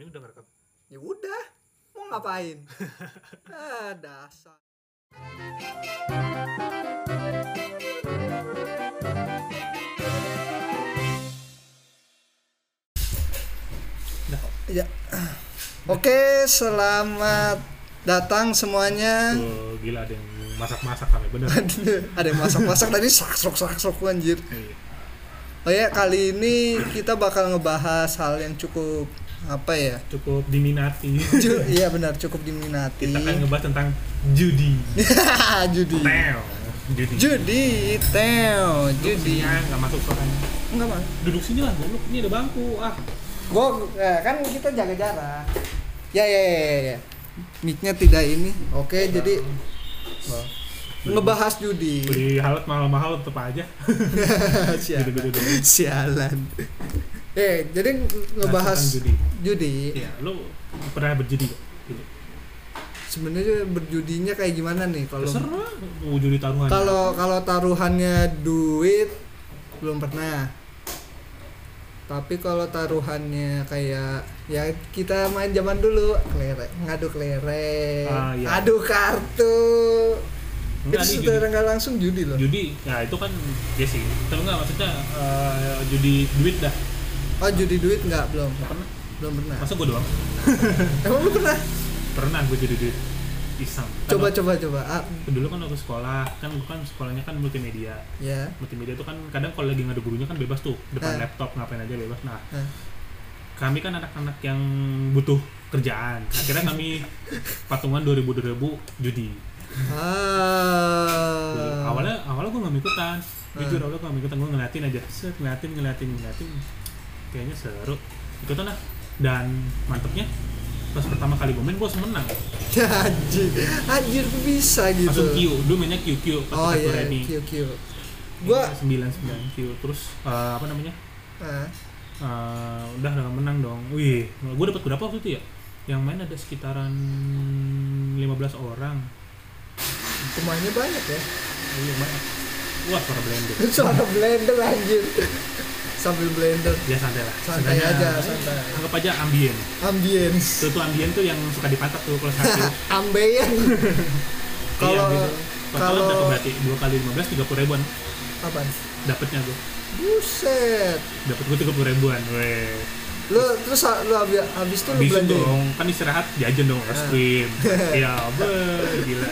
Ini udah ngerekam. Ya udah, mau ngapain? ah, dasar. Dah. Ya. Oke, selamat datang semuanya. Tuh, gila ada yang masak-masak kami bener. Ada yang masak-masak tadi saksok saksok anjir. Iya. Oh ya, kali ini kita bakal ngebahas hal yang cukup apa ya? Cukup diminati. Iya benar, cukup diminati. Kita kan ngebahas tentang judi. judi. Teo. Judi. Judi, teo, judi. Nggak masuk suaranya. Enggak mah. Duduk sini lah, goblok. Ini ada bangku. Ah. Gua eh, kan kita jaga jarak. Ya ya ya ya. ya. Mic-nya tidak ini. Oke, jadi Wah. ngebahas judi. Beli halat mahal-mahal tetep aja. Sialan. Gitu-gitu Eh, jadi ngebahas Nah, judi. judi. Iya, lu pernah berjudi gak? Gitu. Sebenarnya berjudinya kayak gimana nih kalau Terserah mau judi taruhan. kalau kalau taruhannya duit belum pernah. Tapi kalau taruhannya kayak ya kita main zaman dulu, kelereng, ngadu kelereng, Ah, iya. adu kartu. Enggak, itu secara nggak langsung judi loh. judi ya itu kan ya sih tapi enggak maksudnya eh, judi duit dah Oh judi duit nggak belum? Nggak pernah Belum pernah. masa gue doang Emang lu pernah? pernah gue judi duit iseng Kan Coba coba coba. Ah, dulu kan waktu sekolah kan gue kan sekolahnya kan multimedia ya. multimedia itu kan kadang kalau lagi ngadu gurunya kan bebas tuh depan Eh. laptop ngapain aja bebas nah Eh. kami kan anak-anak yang butuh kerjaan akhirnya kami patungan 2000 2000 judi Ah. awalnya awalnya gue nggak ikutan jujur Hmm. awalnya gue nggak ikutan gue ngeliatin aja set ngeliatin ngeliatin ngeliatin kayaknya seru. Ikutan lah dan mantepnya pas pertama kali gue main gue menang. Anjir, anjir bisa gitu. langsung Q. Dulu mainnya Q Q. Pas Oh iya, Q Q. Gua sembilan sembilan Q. Terus eh, apa namanya? Ah, Eh, udah udah menang dong. Wih gue dapat berapa waktu itu ya? Yang main ada sekitaran 15 orang. Pemainnya banyak ya. iya banyak. Wah suara blender. Suara blender anjir. Sambil blender. ya santai lah Santai Seenggaknya, aja, eh, santai. anggap aja ambien Ambience. Tuh, tuh ambien tuh yang suka dipantat tuh kalau sakit. Ambeien. Kalau kalau kalau berapa berarti dua kali lima belas tiga puluh ribuan apa? dapatnya gue Buset. dapat gue tiga puluh ribuan weh Lu terus lu habis habis itu lu belanja. dong kan istirahat jajan dong es Ah. krim ya be gila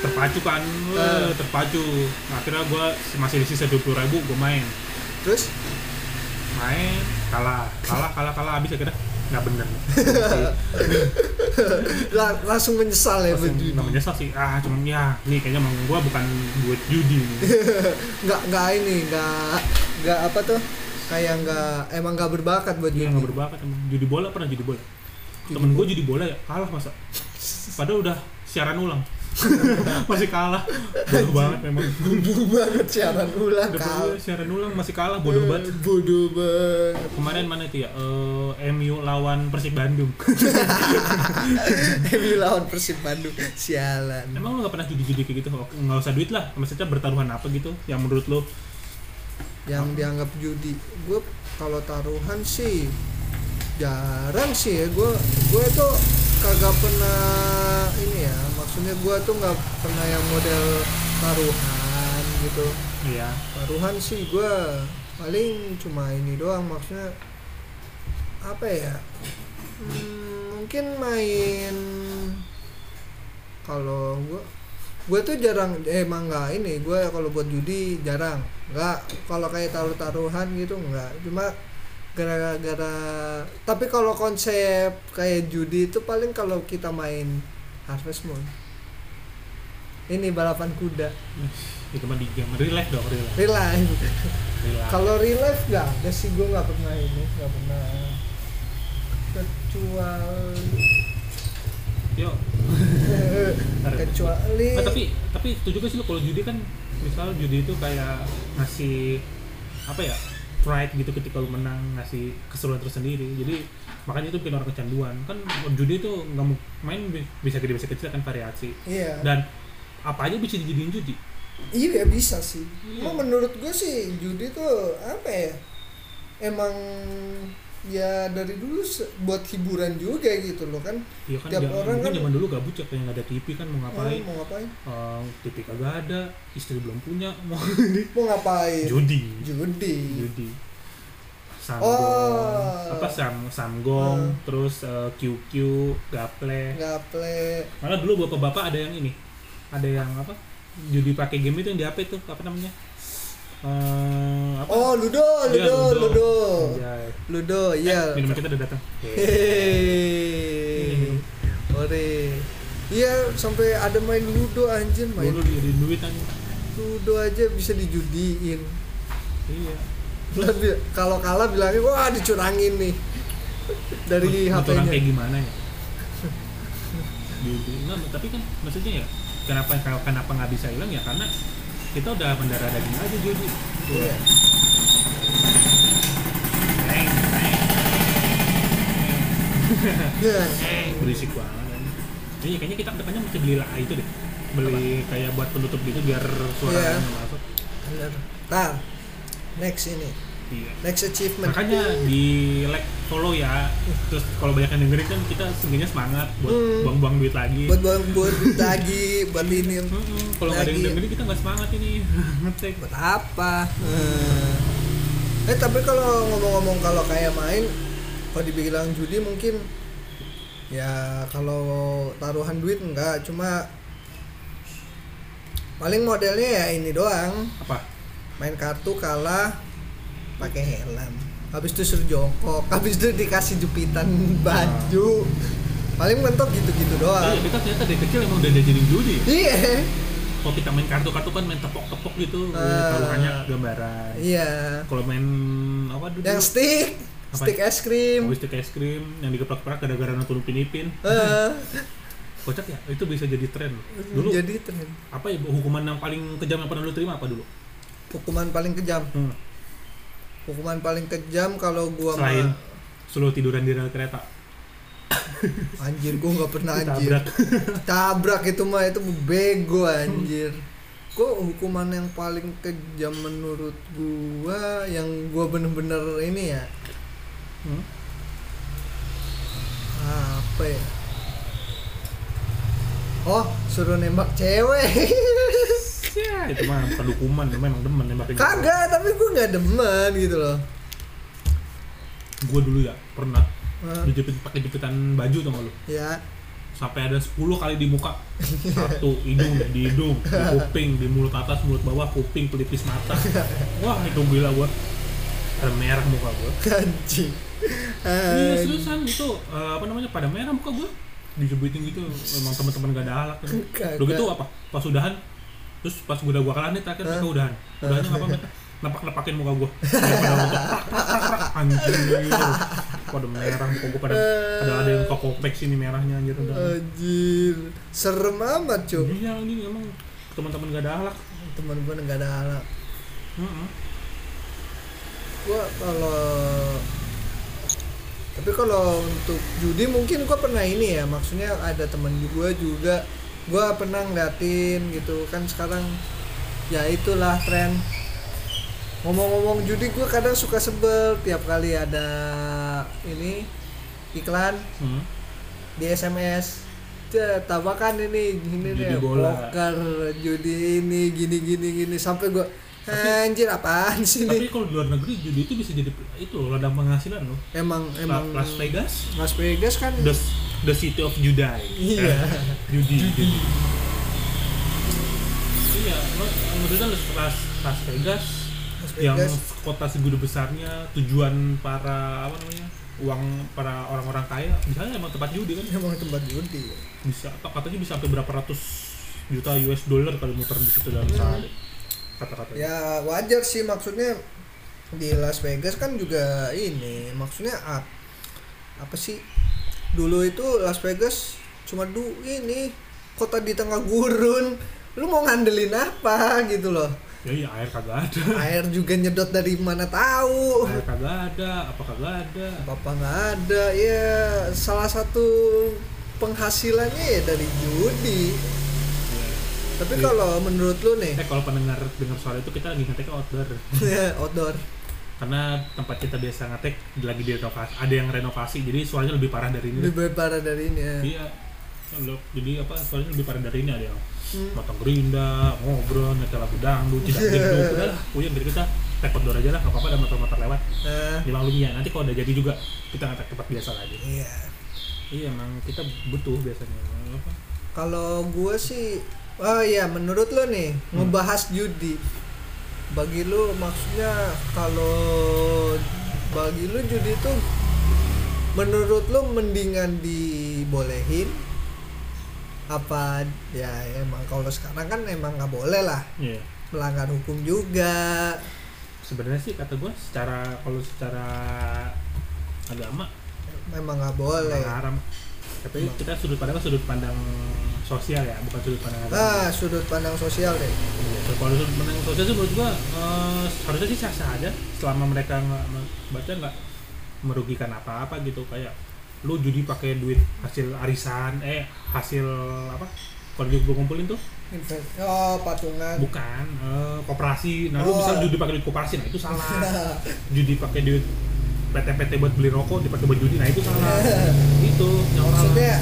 terpacu kan Ah. terpacu Nah, akhirnya gue masih di sisa dua puluh ribu gue main Terus main kalah kalah kalah kalah habis akhirnya nggak bener la- langsung menyesal ya Langsung berjudi. nggak menyesal sih ah cuman ya nih kayaknya emang gue bukan duit judi Nggak nggak ini, nggak nggak apa tuh? Kayak nggak emang nggak berbakat buat Dia judi. nggak berbakat emang. Judi bola pernah judi bola. Judi Temen gue judi bola ya kalah masa. Padahal udah siaran ulang. masih kalah. Bodoh banget memang. Bodoh banget siaran ulang Udah kal. bola, siaran ulang masih kalah bodoh banget. Bodoh banget. Kemarin mana itu ya? Eh, MU lawan Persib Bandung. MU lawan Persib Bandung. Sialan. Emang lo gak pernah judi-judi kayak gitu? Nggak usah duit lah. Maksudnya bertaruhan apa gitu? Yang menurut lo? Yang dianggap judi. Gue kalau taruhan sih jarang sih ya. Gue gue tuh kagak pernah ini ya. Maksudnya gue tuh nggak pernah yang model taruhan gitu. Iya. Taruhan sih gue paling cuma ini doang maksudnya apa ya Hmm, mungkin main kalau gue gue tuh jarang eh, emang nggak ini gue kalau buat judi jarang nggak kalau kayak taruh taruhan gitu nggak cuma gara-gara tapi kalau konsep kayak judi itu paling kalau kita main Harvest Moon ini balapan kuda Itu mah di game. Real life dong, real life. real kalau real life nggak ada sih gue nggak pernah ini nggak pernah kecuali Yo. Kecuali Ah, tapi tapi setuju gak sih lo kalau judi kan misal judi itu kayak ngasih apa ya pride gitu ketika lu menang ngasih keseruan tersendiri. Jadi makanya itu bikin orang kecanduan. Kan judi itu nggak mau main bi- bisa gede bisa kecil kan variasi. Iya. Dan apa aja bisa dijadiin judi? Iya bisa sih. Iya. Menurut gue sih judi tuh apa ya? Emang ya dari dulu buat hiburan juga gitu loh kan Iya kan, Tiap orang kan- zaman dulu gabut ya nggak ada TV kan mau ngapain? Oh, mau ngapain Eh, TV kagak ada, istri belum punya, mau mau ngapain judi, judi judi. Samgong, Oh. apa sam samgong, Hmm. terus eh, QQ, gaple. gaple Malah dulu bapak-bapak ada yang ini, ada yang apa? Judi pakai game itu yang di HP itu apa namanya? Eh, apa? oh ludo Iya, ludo ludo Anjay. ludo Eh, iya minuman kita udah datang. hehehe ore iya sampai ada main ludo anjir main Dulu jadi duit kan. ludo aja bisa dijudiin Iya. Tapi kalau kalah bilangnya wah dicurangin nih dari HP-nya. kayak gimana ya? Judi. Enggak, tapi kan maksudnya ya kenapa kenapa nggak bisa hilang ya karena kita udah mendarah daging aja judi. Iya. Iya. berisik banget kan. Jadi kayaknya kita ke depannya mesti beli lah itu deh. Beli kayak buat penutup gitu biar suaranya Iya. masuk. Bener. Tar. Next ini. Iya. Next achievement. Makanya di like follow ya. Terus kalau banyak yang dengerin kan kita seenggaknya semangat buat Hmm. buang-buang duit lagi. buat buat duit lagi, buat ini Mm-mm. Kalau nggak ada yang dengerin kita nggak semangat ini ngetek. buat apa? Hmm. Eh tapi kalau ngomong-ngomong kalau kayak main kalau dibilang judi mungkin ya kalau taruhan duit enggak cuma paling modelnya ya ini doang Apa? main kartu kalah pakai helm habis itu suruh jongkok habis itu dikasih jepitan baju paling mentok gitu-gitu doang kita ternyata dari kecil emang udah diajarin judi. iya Kalau kita main kartu-kartu kan main tepok-tepok gitu, Ah. taruhannya gambaran. iya Kalau main apa dulu? yang stick Apa? stick es krim Oh, stick es krim yang digeplak-geplak gara-gara nonton Upin Ipin. Eh, Kocak ya, itu bisa jadi tren. Dulu jadi tren apa ya hukuman yang paling kejam yang pernah lu terima apa dulu? hukuman paling kejam Hmm. Hukuman paling kejam kalau gua Selain mah suruh tiduran di rel kereta, anjir gua nggak pernah anjir. tabrak. tabrak itu mah itu bego anjir. Kok hukuman yang paling kejam menurut gua yang gua bener-bener ini ya? Hmm. apa ya? Oh suruh nembak cewek Ya, itu mah bukan hukuman, memang demen nembakin. kagak tapi gua nggak demen gitu loh Gua dulu ya pernah Hah? dijepit pakai jepitan baju tau gak lu? ya Sampai ada 10 kali di muka. Satu hidung di hidung, di kuping, di mulut atas, mulut bawah, kuping, pelipis mata. Wah, itu gila gua. Ada merah muka gua. anjing Iya, seriusan itu eh, apa namanya pada merah muka gua. Dijebitin gitu, emang teman-teman gak ada alat. Kan. Udah gitu apa? Pas udahan, terus pas gua udah gua kalah nih terakhir mereka udahan. Udahannya apa mereka? Muka pada untuk prak, prak, prak, prak. anjing gitu. Pada merah muka gua pada ada ada yang kokopek sini merahnya anjir udah. anjir serem amat cuy Iya ini emang teman-teman gak ada alat. teman gua nggak ada alat Heeh. gua kalau tapi kalau untuk judi mungkin gua pernah ini ya maksudnya ada temen gua juga gua pernah ngeliatin gitu kan sekarang ya itulah tren ngomong-ngomong judi gua kadang suka sebel tiap kali ada ini iklan Hmm. di SMS Cek, tambahkan ini Judi deh bola. poker judi ini gini gini gini sampai gua anjir apaan sih Tapi kalau di luar negeri judi itu bisa jadi itu loh ladang penghasilan loh. emang emang Las Vegas, Las Vegas kan the, the city of Judai. Iya. Eh, judi, judi. Iya, lo maksudnya Las, Las, Las Vegas, Las yang Vegas kota segede besarnya tujuan para apa namanya uang para orang-orang kaya misalnya emang tempat judi kan emang tempat judi bisa katanya bisa sampai berapa ratus juta US dollar kalau muter di situ dalam Hmm. sehari kata-kata ya wajar sih maksudnya di Las Vegas kan juga ini maksudnya ap- apa sih dulu itu Las Vegas cuma du ini kota di tengah gurun lu mau ngandelin apa gitu loh. Ya iya air kagak ada. Air juga nyedot dari mana tahu. Air kagak ada apa kagak ada. Apa nggak ada ya salah satu penghasilannya ya dari judi. Ya. Tapi Iya. kalau menurut lu nih? Eh kalau pendengar dengar suara itu kita lagi ngetek outdoor. Outdoor. Karena tempat kita biasa ngetek lagi direnovasi ada yang renovasi jadi suaranya lebih parah dari ini. Lebih parah dari ini ya. Iya. Jadi apa suaranya lebih parah dari ini ada yang Hmm. motong gerinda ngobrol nyetel lagu dangdut tidak gendut udah lah. Jadi kita tek outdoor aja lah nggak apa-apa ada motor-motor lewat. Nah dimaklumi ya nanti kalau udah jadi juga kita ngetek tempat biasa lagi. Iya. Iya emang kita butuh biasanya kalau gue sih oh iya menurut lo nih Hmm. ngebahas judi bagi lu maksudnya kalau bagi lu judi itu menurut lu mendingan dibolehin? Apa ya emang kalau sekarang kan emang nggak boleh lah. Iya. Melanggar hukum juga. Sebenarnya sih kata gue secara kalau secara agama memang nggak boleh. haram. Tapi Emang. kita sudut pandang sudut pandang sosial ya bukan sudut pandang agama. Ah sudut pandang sosial deh. Iya, so, kalau sudut pandang sosial sih menurut gua eh, harusnya sih sah-sah aja. Selama mereka nggak baca nggak merugikan apa-apa gitu kayak lu judi pakai duit hasil arisan eh hasil apa kalau gue kumpulin tuh? Invest- oh patungan. Bukan eh, koperasi. Nah lu Oh. bisa judi pakai duit koperasi nah itu salah. Judi pakai duit PT-PT buat beli rokok dipakai buat judi nah itu salah. Itu yang maksudnya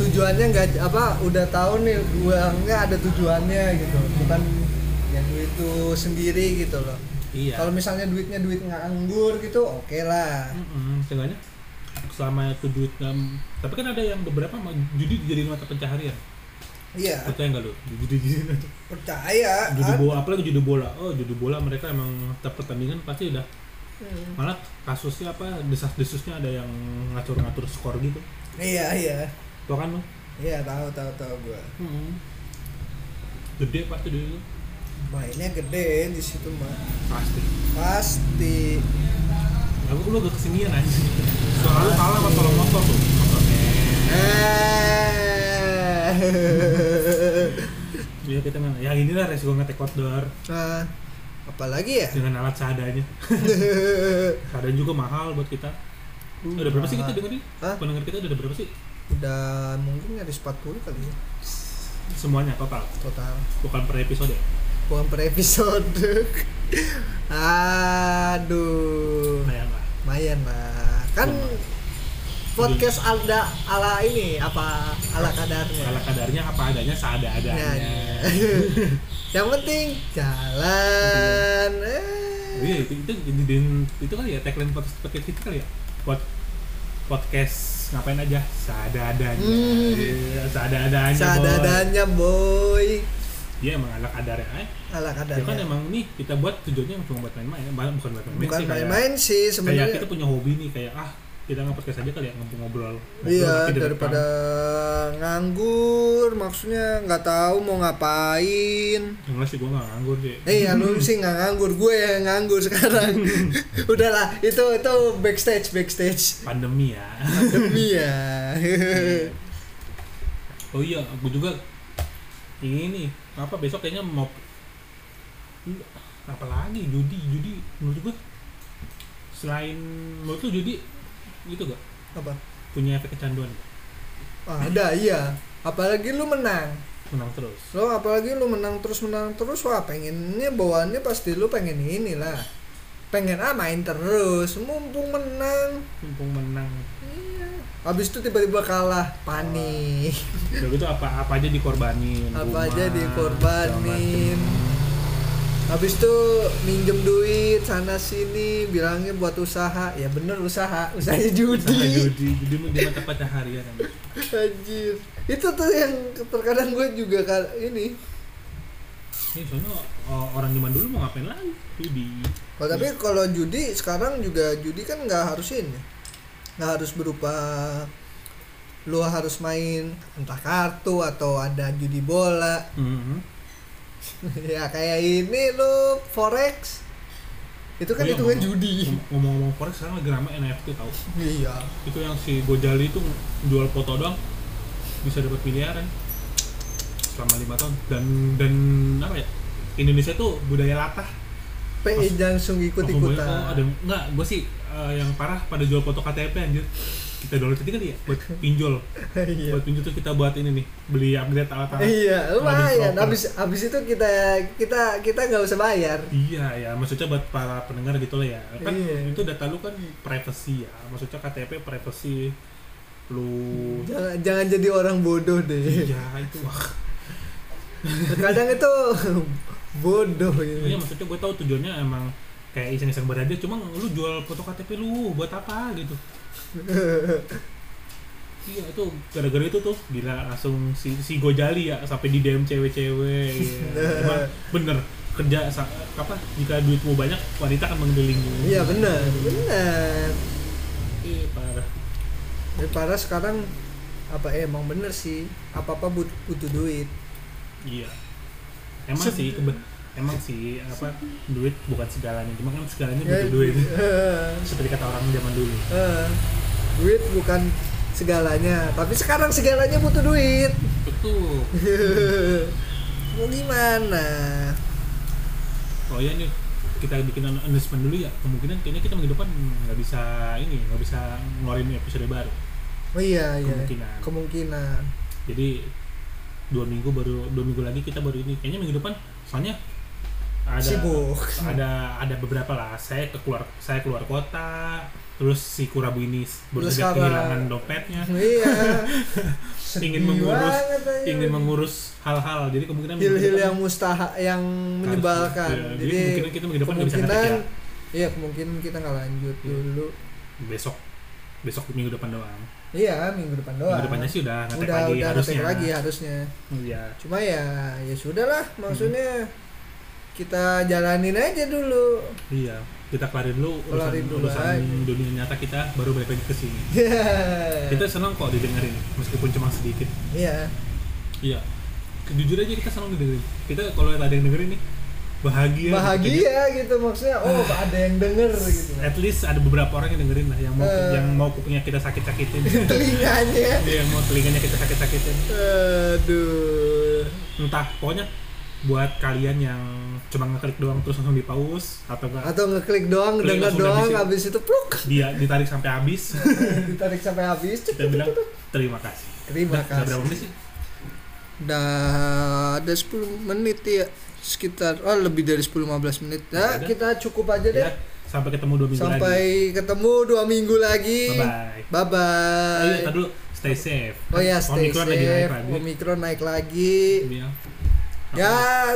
tujuannya nggak apa udah tahu nih uangnya ada tujuannya gitu. Bukan yang duit itu sendiri gitu loh. Iya. Kalau misalnya duitnya duit nganggur gitu oke lah. Mm-mm, seenggaknya selama itu duit nggak- tapi kan ada yang beberapa mah judi dijadiin mata pencaharian. Iya. Percaya nggak lu? Judi judi percaya judi kan? bola apalagi judi bola. Oh judi bola mereka emang setiap pertandingan pasti udah Hmm. malah kasusnya apa desas desusnya ada yang ngatur ngatur skor gitu. Iya iya tuh kan lu iya tahu tahu tahu gua. Gede pasti dulu? Mainnya gede di situ mah pasti. Pasti. Aku lu gak kesinian aja soalnya kalah sama tolong motor tuh. Eh. Iya kita nggak, ya inilah resiko ngetek outdoor. Nah apalagi ya? Dengan alat seadanya. Seadanya juga mahal buat kita. Udah berapa sih kita dengerin? Hah? Pendengar kita udah berapa sih? Udah mungkin nyaris 40 kali ya Semuanya total, total bukan per episode. bukan per episode aduh Lumayan lah. lumayan lah kan Lumayan. podcast ada ala ini apa ala kadarnya Kalau kadarnya apa adanya, Nah, seada-adanya. yang penting jalan eh. Iya itu itu jadiin itu kali ya tagline podcast podcast kita kali ya. Pod, podcast ngapain aja seada-adanya. Hmm. Iya, seada-adanya. boy. Dia emang ala kadarnya. Eh. ala Ya kan kadarnya emang nih kita buat tujuannya cuma buat main-main, bukan buat main-main bukan sih kayak- main-main sih kayak sebenarnya kita punya hobi nih kayak ah kita nge-podcast aja kali ya ngobrol ngobrol Iya daripada nganggur maksudnya nggak tahu mau ngapain. enggak sih gua nggak nganggur sih Eh ya lu sih nggak nganggur, gue yang nganggur sekarang. Udahlah itu itu backstage backstage pandemi ya demi ya. oh iya aku juga ini apa besok kayaknya mau apa lagi judi judi menurut gua selain menurut lu judi gitu gak Apa? punya efek kecanduan Ah, ada iya. Apalagi lu menang. menang terus Lo apalagi lu menang terus menang terus wah pengennya bawaannya pasti lu pengen inilah. Pengen ah main terus mumpung menang. mumpung menang Iya. Habis itu tiba-tiba kalah, panik. udah gitu apa apa aja dikorbanin apa rumah, aja dikorbanin. Habis itu minjem duit sana sini bilangnya buat usaha. Ya bener usaha. Usahanya Usaha judi. judi. Judi di mata pencaharian anjir. Itu tuh yang terkadang gue juga ka- ini. Ini soalnya orang zaman dulu mau ngapain lagi? Judi. Oh, tapi kalau judi sekarang juga judi kan nggak harus ini. Nggak harus berupa lu harus main entah kartu atau ada judi bola. Mhm. Ya kayak ini lu forex. Itu kan Oh iya, itu kan judi. ngom- Ngomong-ngomong forex sekarang lagi rame NFT tau. Iya. Itu yang si Gojali itu jual foto doang. Bisa dapat miliaran. Selama lima tahun. Dan dan apa ya Indonesia tuh budaya latah. PE langsung ikut oh, ikutan ada enggak gue sih eh, yang parah pada jual foto KTP anjir kita download tadi kali ya? Buat pinjol. Iya. Buat pinjol tuh kita buat ini nih beli upgrade alat-alat. Iya lumayan. habis habis itu kita kita kita nggak usah bayar. Iya ya, maksudnya buat para pendengar gitu lah ya. Kan Iya. itu data lu kan privacy ya. Maksudnya KTP privacy lu jangan jangan jadi orang bodoh deh. Iya itu. Kadang itu bodoh Iya gitu maksudnya gue tahu tujuannya emang kayak iseng-iseng berada cuma lu jual foto KTP lu buat apa gitu. Iya itu gara-gara itu tuh gila langsung si si Gojali ya sampai di DM cewek-cewek. Emang bener kerja apa jika duitmu banyak wanita akan menggelingmu. iya benar benar Iya parah. Parah sekarang apa eh, emang bener sih apa apa butuh, butuh duit Iya. Emang Se- sih emang sih apa duit bukan segalanya, cuma kan segalanya Ya, butuh duit. eh, Seperti kata orang zaman dulu. eh, duit bukan segalanya tapi sekarang segalanya butuh duit Betul. mau gimana Oh ya nih kita bikin announcement dulu ya. Kemungkinan kayaknya kita minggu depan nggak bisa ini, nggak bisa ngeluarin episode baru. oh iya iya Kemungkinan. kemungkinan Jadi dua minggu baru dua minggu lagi kita baru ini. Kayaknya minggu depan soalnya ada Sibuk. ada ada beberapa lah. Saya ke keluar saya keluar kota. Terus si Kurabu ini sekarang- kehilangan dompetnya. iya ingin mengurus ingin mengurus hal-hal jadi kemungkinan hil-hil yang mustaha yang menyebalkan Iya, jadi jadi kemungkinan kita minggu depan nggak bisa ya. iya kemungkinan kita nggak lanjut Iya. dulu besok besok minggu depan doang iya minggu depan doang minggu depannya sih udah ngetek udah lagi udah harusnya lagi harusnya Iya. cuma ya ya sudahlah maksudnya kita jalanin aja dulu. Iya kita kelarin dulu urusan, dulu urusan aja. dunia nyata kita baru balik lagi ke sini. Iya. kita senang kok didengerin meskipun cuma sedikit. Iya. Iya. Jujur aja kita senang didengerin. Kita kalau ada yang dengerin nih bahagia bahagia gitu maksudnya oh ada yang denger gitu. At least ada beberapa orang yang dengerin lah yang mau Eh. yang mau kupingnya kita sakit-sakitin. Telinganya. Dia yang mau telinganya kita sakit-sakitin. Aduh. Entah pokoknya buat kalian yang cuma ngeklik doang terus langsung di pause atau enggak atau ngeklik doang langsung doang habis itu. pluk. Dia ditarik sampai habis. Ditarik sampai habis. Kita bilang terima kasih. Terima Udah- udah berapa kasih menit sih? Udah ada 10 menit ya. Sekitar oh lebih dari 10-15 menit. Ya nah udah. kita cukup aja deh. Ya sampai ketemu dua minggu sampai lagi. ketemu dua minggu lagi. Bye bye bye bye oh iya tadi dulu. Stay safe. Oh ya stay Omicron lagi naik safe. lagi. Omikron naik lagi. Iya. Ya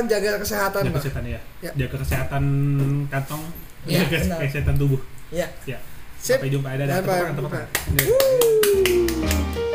jaga kesehatan jaga kesehatan ya. Ya. jaga kesehatan kantong Ya, jaga benar. kesehatan tubuh ya ya Sip. sampai jumpa ada tepat Woo.